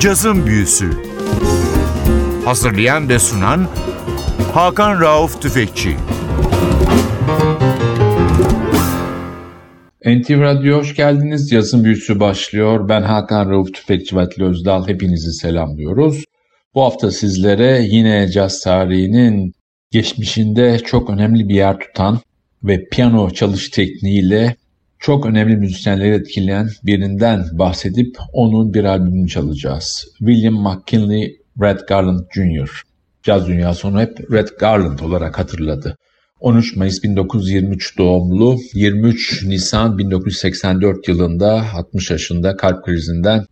Cazın Büyüsü Hazırlayan ve sunan Hakan Rauf Tüfekçi NTV Radyo hoş geldiniz. Yazın büyüsü başlıyor. Ben Hakan Rauf Tüfekçi ve Özdal. Hepinizi selamlıyoruz. Bu hafta sizlere yine caz tarihinin geçmişinde çok önemli bir yer tutan ve piyano çalış tekniğiyle çok önemli müzisyenleri etkileyen birinden bahsedip onun bir albümünü çalacağız. William McKinley Red Garland Jr. Caz dünyası onu hep Red Garland olarak hatırladı. 13 Mayıs 1923 doğumlu, 23 Nisan 1984 yılında 60 yaşında kalp krizinden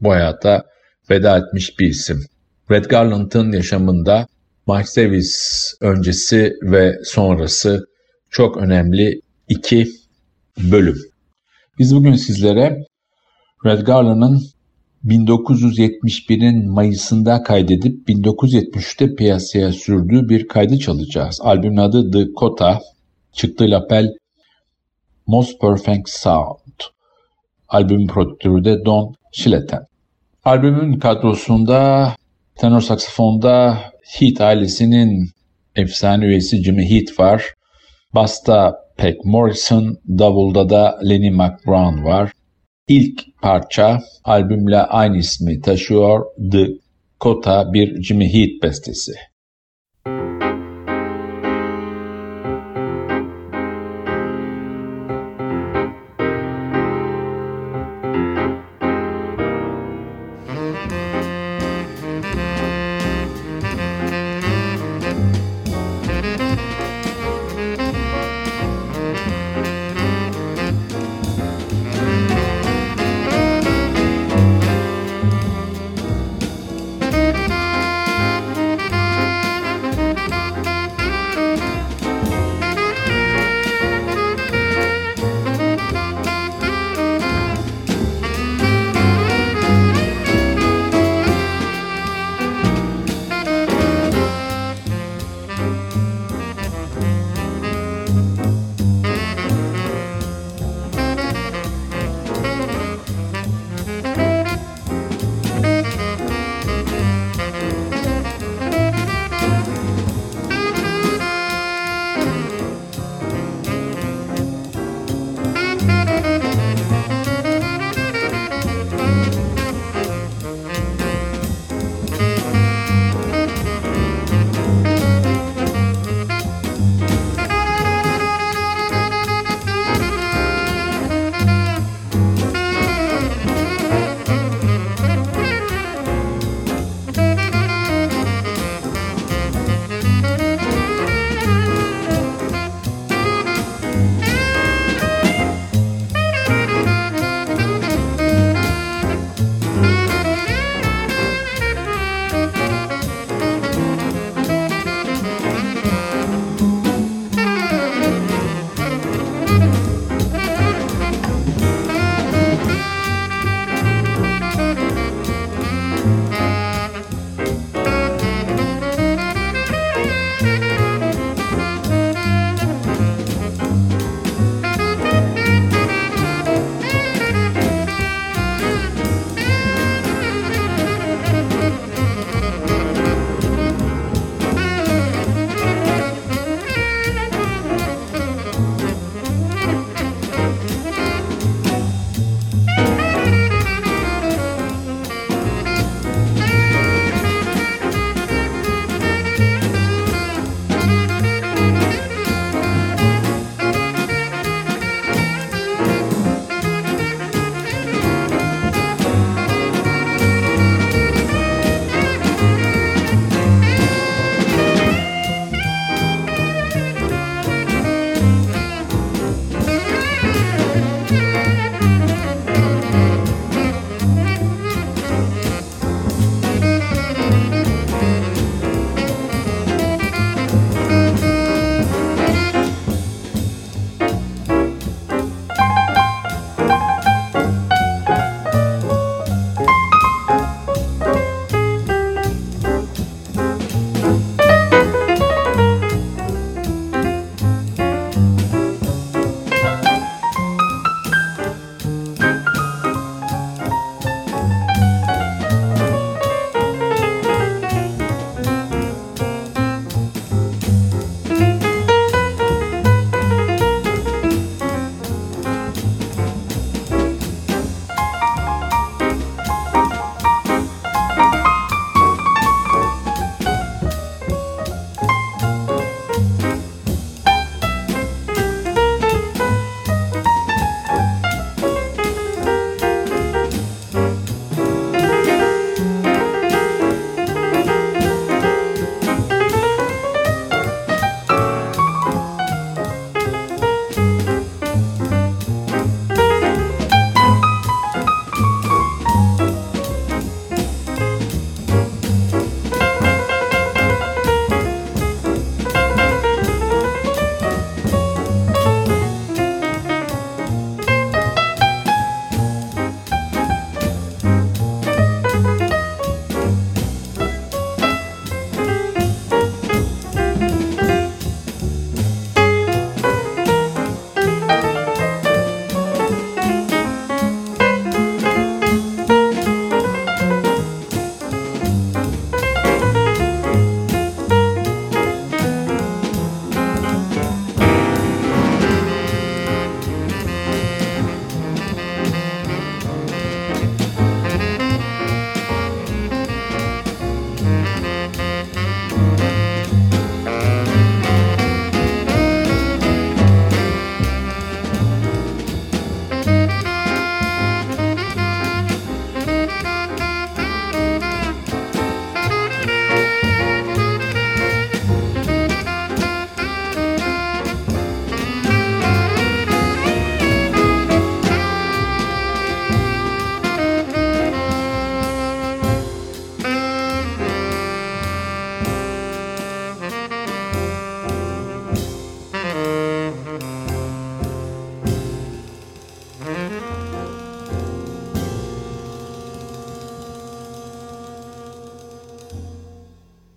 bu hayata veda etmiş bir isim. Red Garland'ın yaşamında Miles Davis öncesi ve sonrası çok önemli iki bölüm. Biz bugün sizlere Red Garland'ın 1971'in Mayıs'ında kaydedip 1973'te piyasaya sürdüğü bir kaydı çalacağız. Albümün adı The Kota, çıktığı lapel Most Perfect Sound. Albümün prodüktörü de Don Schleten. Albümün kadrosunda tenor saksafonda Heath ailesinin efsane üyesi Jimmy Heath var. Basta Peck Morrison, davulda da Lenny McBrown var. İlk parça albümle aynı ismi taşıyor The Kota bir Jimmy Heath bestesi.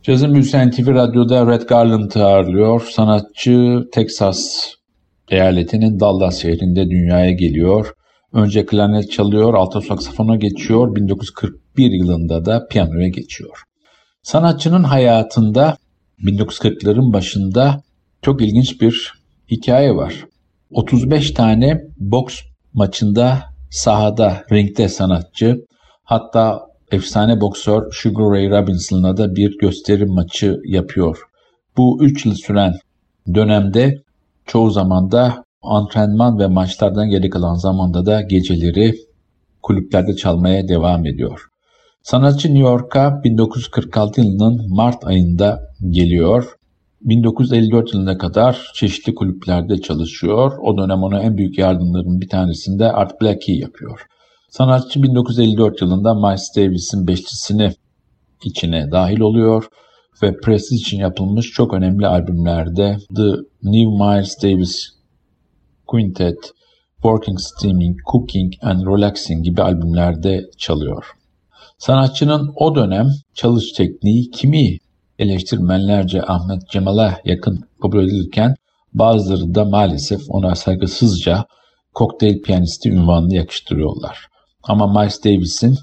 Cazın Büyüsen TV Radyo'da Red Garland'ı ağırlıyor. Sanatçı Texas eyaletinin Dallas şehrinde dünyaya geliyor. Önce klarnet çalıyor, alto saksafona geçiyor. 1941 yılında da piyanoya geçiyor. Sanatçının hayatında 1940'ların başında çok ilginç bir hikaye var. 35 tane boks maçında sahada, ringde sanatçı. Hatta efsane boksör Sugar Ray Robinson'la da bir gösterim maçı yapıyor. Bu 3 yıl süren dönemde çoğu zamanda antrenman ve maçlardan geri kalan zamanda da geceleri kulüplerde çalmaya devam ediyor. Sanatçı New York'a 1946 yılının Mart ayında geliyor. 1954 yılına kadar çeşitli kulüplerde çalışıyor. O dönem ona en büyük yardımların bir tanesinde Art Blakey yapıyor. Sanatçı 1954 yılında Miles Davis'in beşlisini içine dahil oluyor ve Prestige için yapılmış çok önemli albümlerde The New Miles Davis Quintet, Working Steaming, Cooking and Relaxing gibi albümlerde çalıyor. Sanatçının o dönem çalış tekniği kimi eleştirmenlerce Ahmet Cemal'a yakın kabul edilirken bazıları da maalesef ona saygısızca kokteyl piyanisti ünvanını yakıştırıyorlar. Ama Miles Davis'in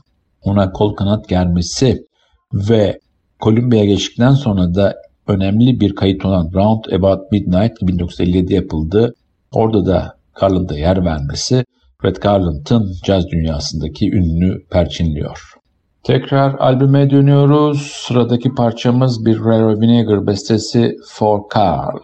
ona kol kanat germesi ve Columbia'ya geçtikten sonra da önemli bir kayıt olan Round About Midnight 1957 yapıldı. Orada da Garland'a yer vermesi Red Garland'ın caz dünyasındaki ününü perçinliyor. Tekrar albüme dönüyoruz. Sıradaki parçamız bir Rare Vinegar bestesi For Carl.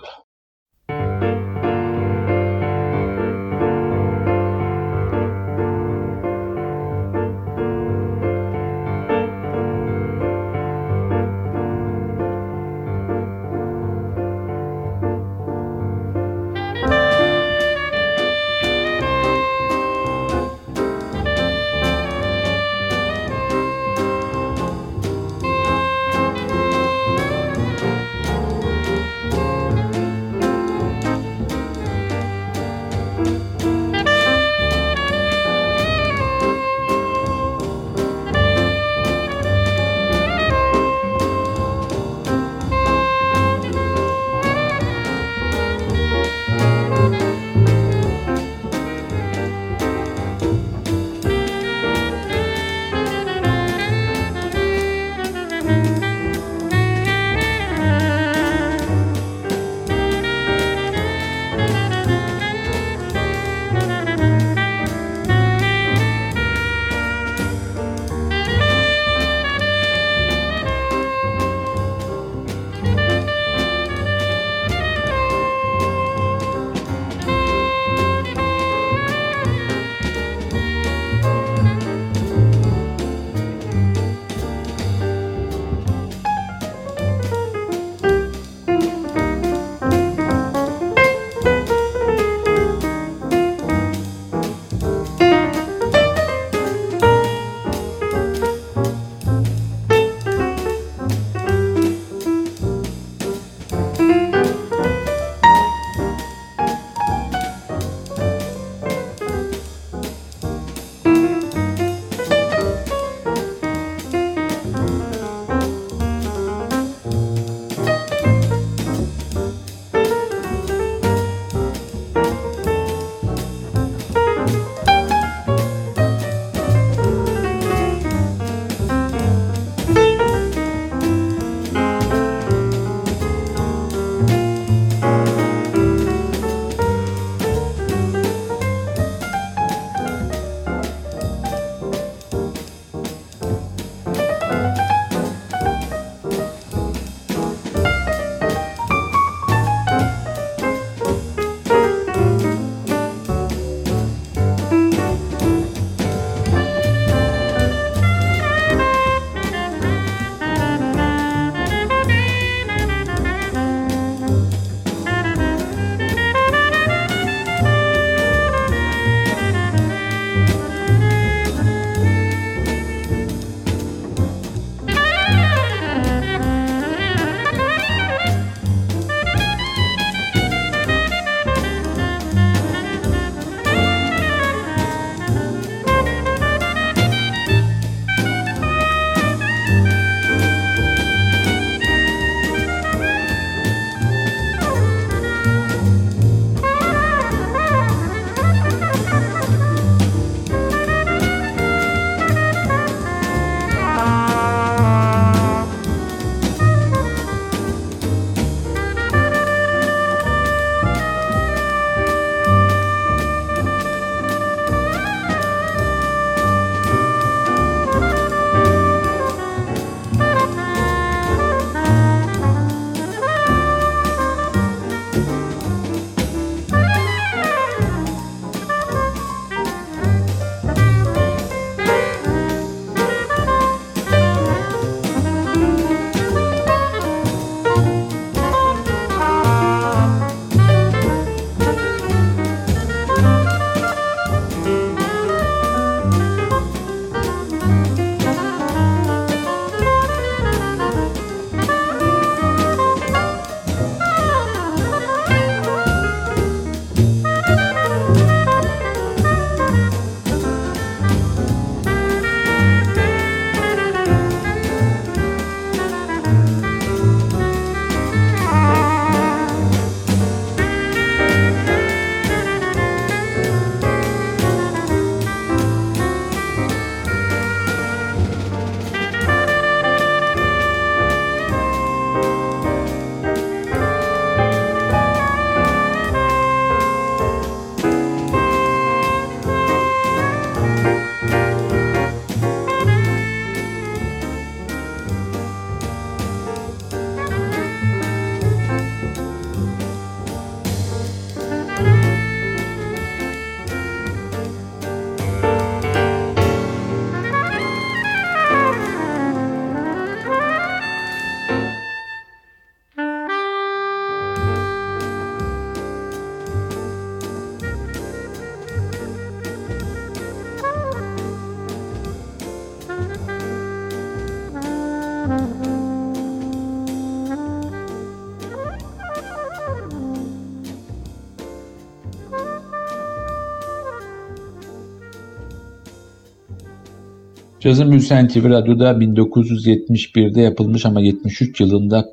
Cazın Büyüsen TV Radyo'da 1971'de yapılmış ama 73 yılında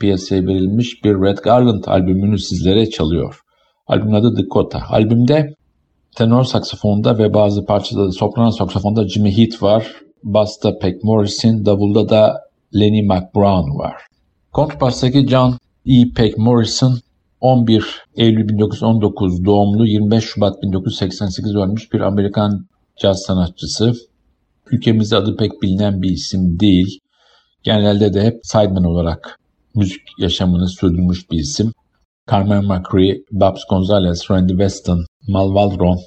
piyasaya verilmiş bir Red Garland albümünü sizlere çalıyor. Albümün adı Dakota. Albümde tenor saksafonda ve bazı parçada da sopran saksafonda Jimmy Heath var. Basta Peck Morrison, davulda da Lenny McBrown var. Kontrbastaki John E. Peck Morrison 11 Eylül 1919 doğumlu 25 Şubat 1988 ölmüş bir Amerikan caz sanatçısı. Ülkemizde adı pek bilinen bir isim değil. Genelde de hep sideman olarak müzik yaşamını sürdürmüş bir isim. Carmen McRae, Babs Gonzalez, Randy Weston, Mal Waldron,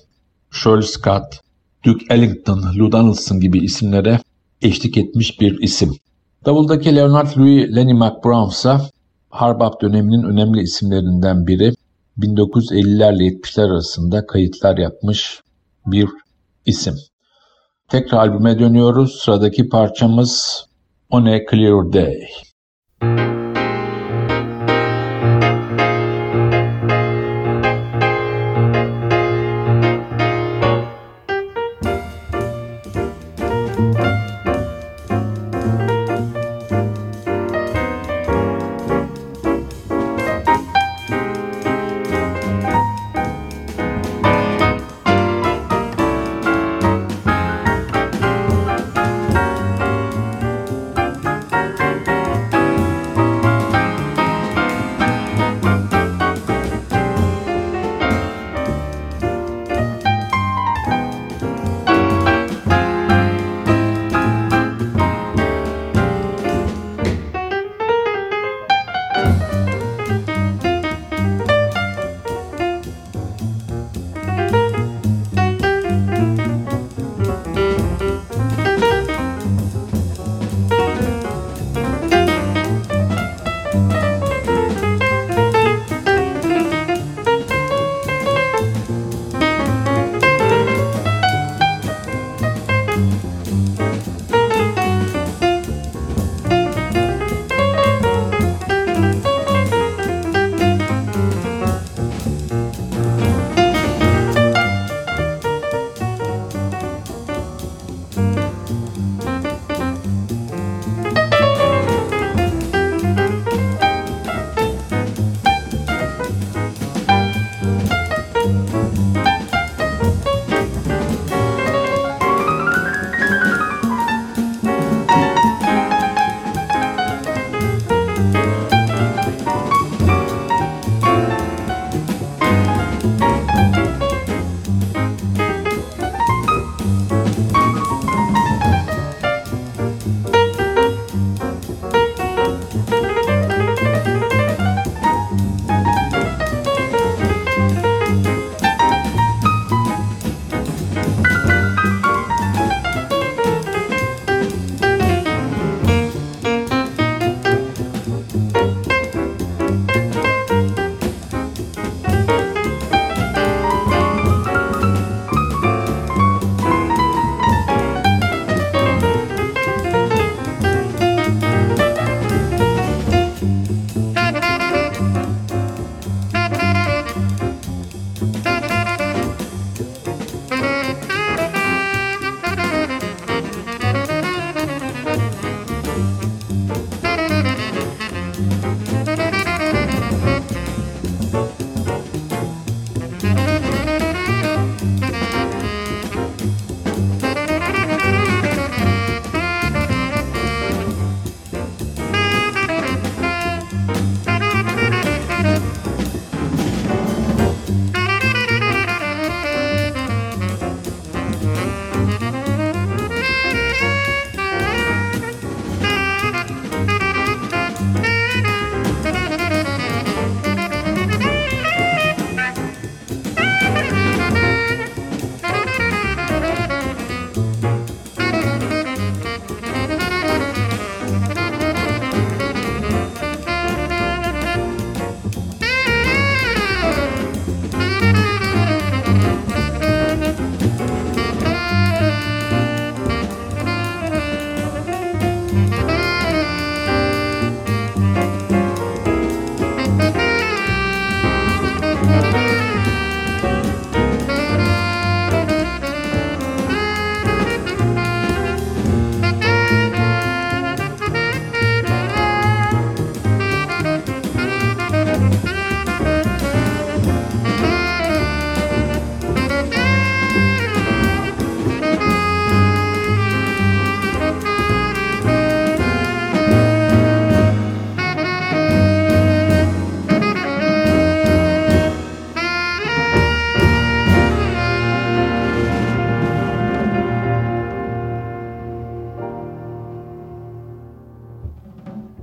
Shirley Scott, Duke Ellington, Lou Donaldson gibi isimlere eşlik etmiş bir isim. Davuldaki Leonard Louis Lenny McBrown ise Harbap döneminin önemli isimlerinden biri. 1950'lerle 70'ler arasında kayıtlar yapmış bir isim. Tekrar albüme dönüyoruz. Sıradaki parçamız On a Clear Day.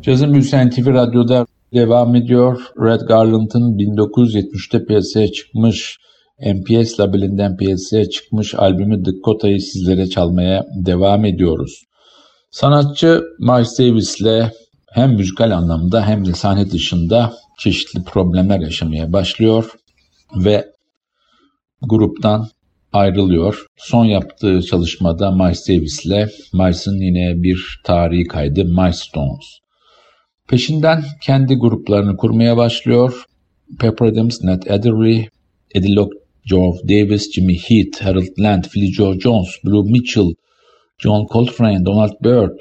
Cazın Büyüsü NTV Radyo'da devam ediyor. Red Garland'ın 1973'te piyasaya çıkmış, MPS labelinden piyasaya çıkmış albümü Dakota'yı sizlere çalmaya devam ediyoruz. Sanatçı Miles Davis'le hem müzikal anlamda hem de sahne dışında çeşitli problemler yaşamaya başlıyor ve gruptan ayrılıyor. Son yaptığı çalışmada Miles Davis'le Miles'ın yine bir tarihi kaydı Milestones. Peşinden kendi gruplarını kurmaya başlıyor. Pepper Adams, Ned Adderley, Eddie Locke, Geoff Davis, Jimmy Heath, Harold Land, Philly Joe Jones, Blue Mitchell, John Coltrane, Donald Byrd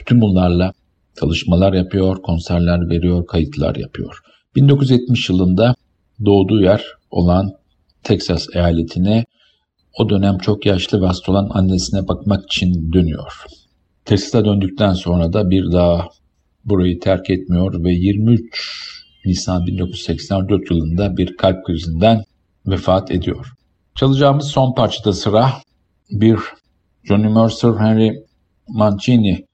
bütün bunlarla çalışmalar yapıyor, konserler veriyor, kayıtlar yapıyor. 1970 yılında doğduğu yer olan Texas eyaletine o dönem çok yaşlı ve hasta olan annesine bakmak için dönüyor. Texas'a döndükten sonra da bir daha burayı terk etmiyor ve 23 Nisan 1984 yılında bir kalp krizinden vefat ediyor. Çalacağımız son parçada sıra bir Johnny Mercer, Henry Mancini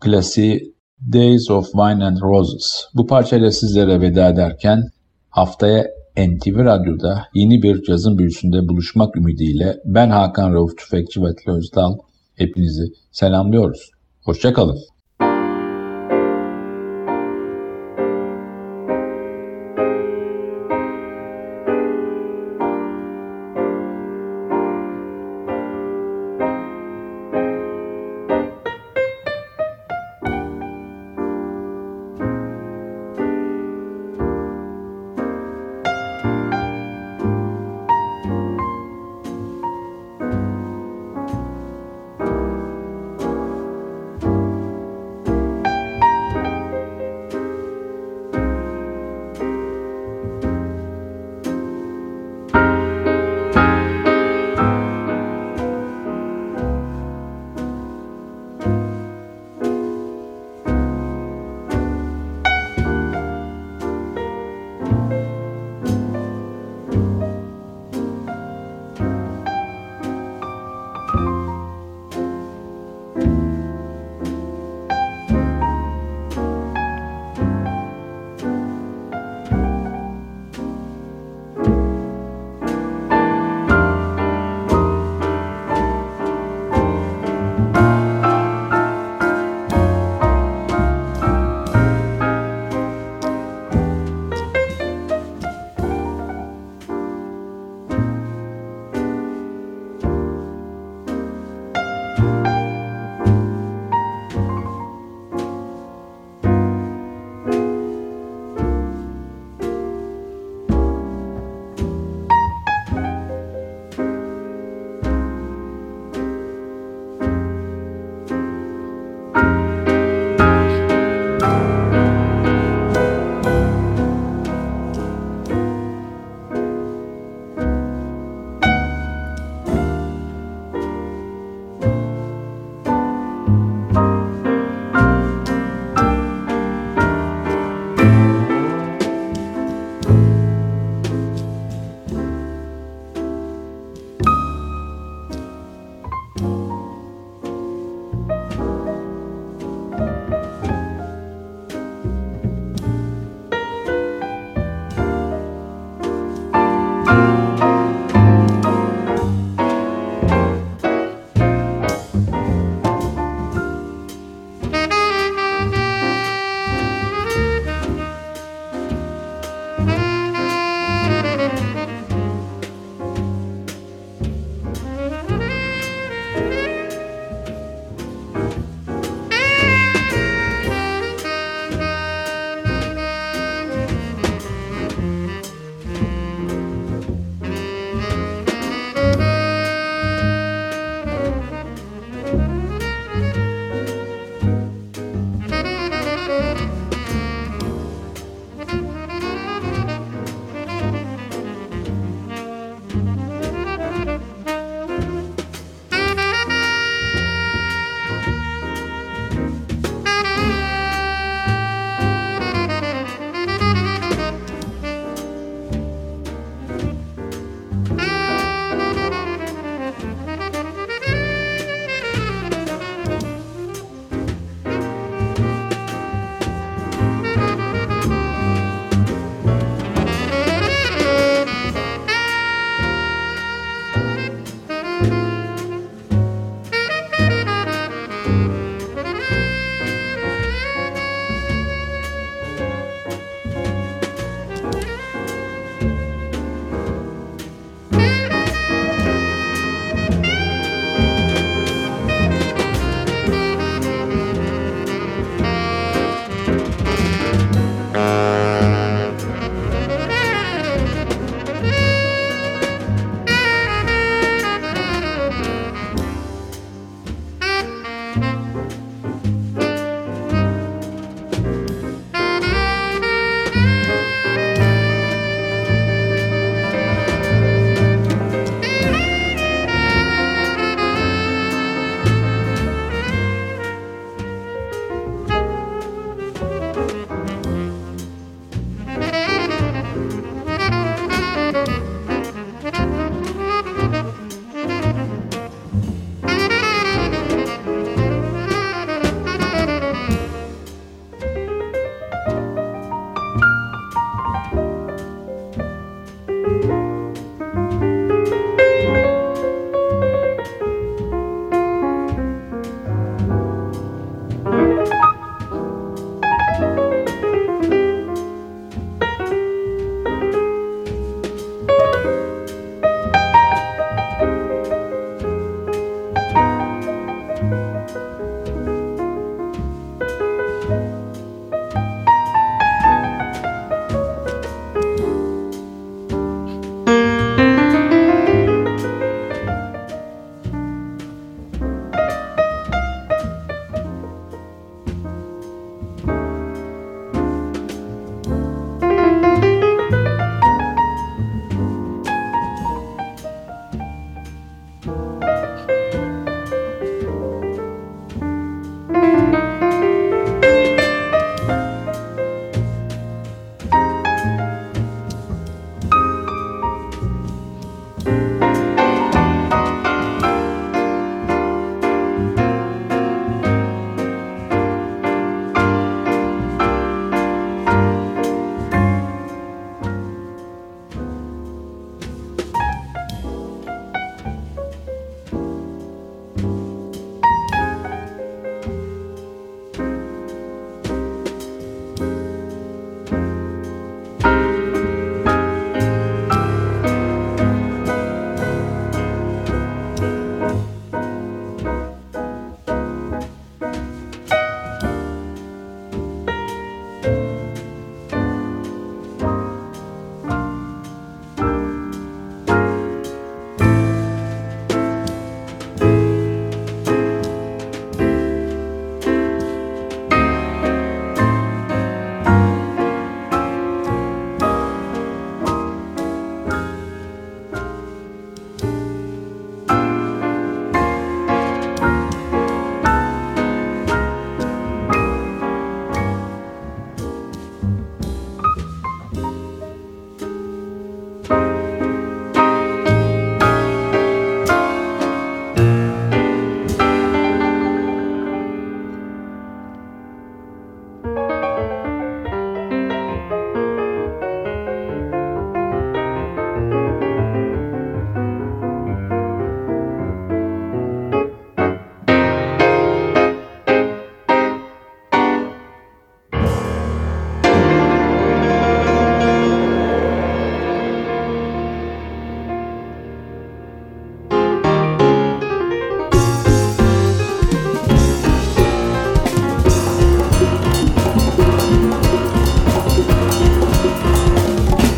klasiği Days of Wine and Roses. Bu parçayla sizlere veda ederken haftaya NTV Radyo'da yeni bir cazın büyüsünde buluşmak ümidiyle ben Hakan Rauf Tüfekçi ve Özdal hepinizi selamlıyoruz. Hoşçakalın.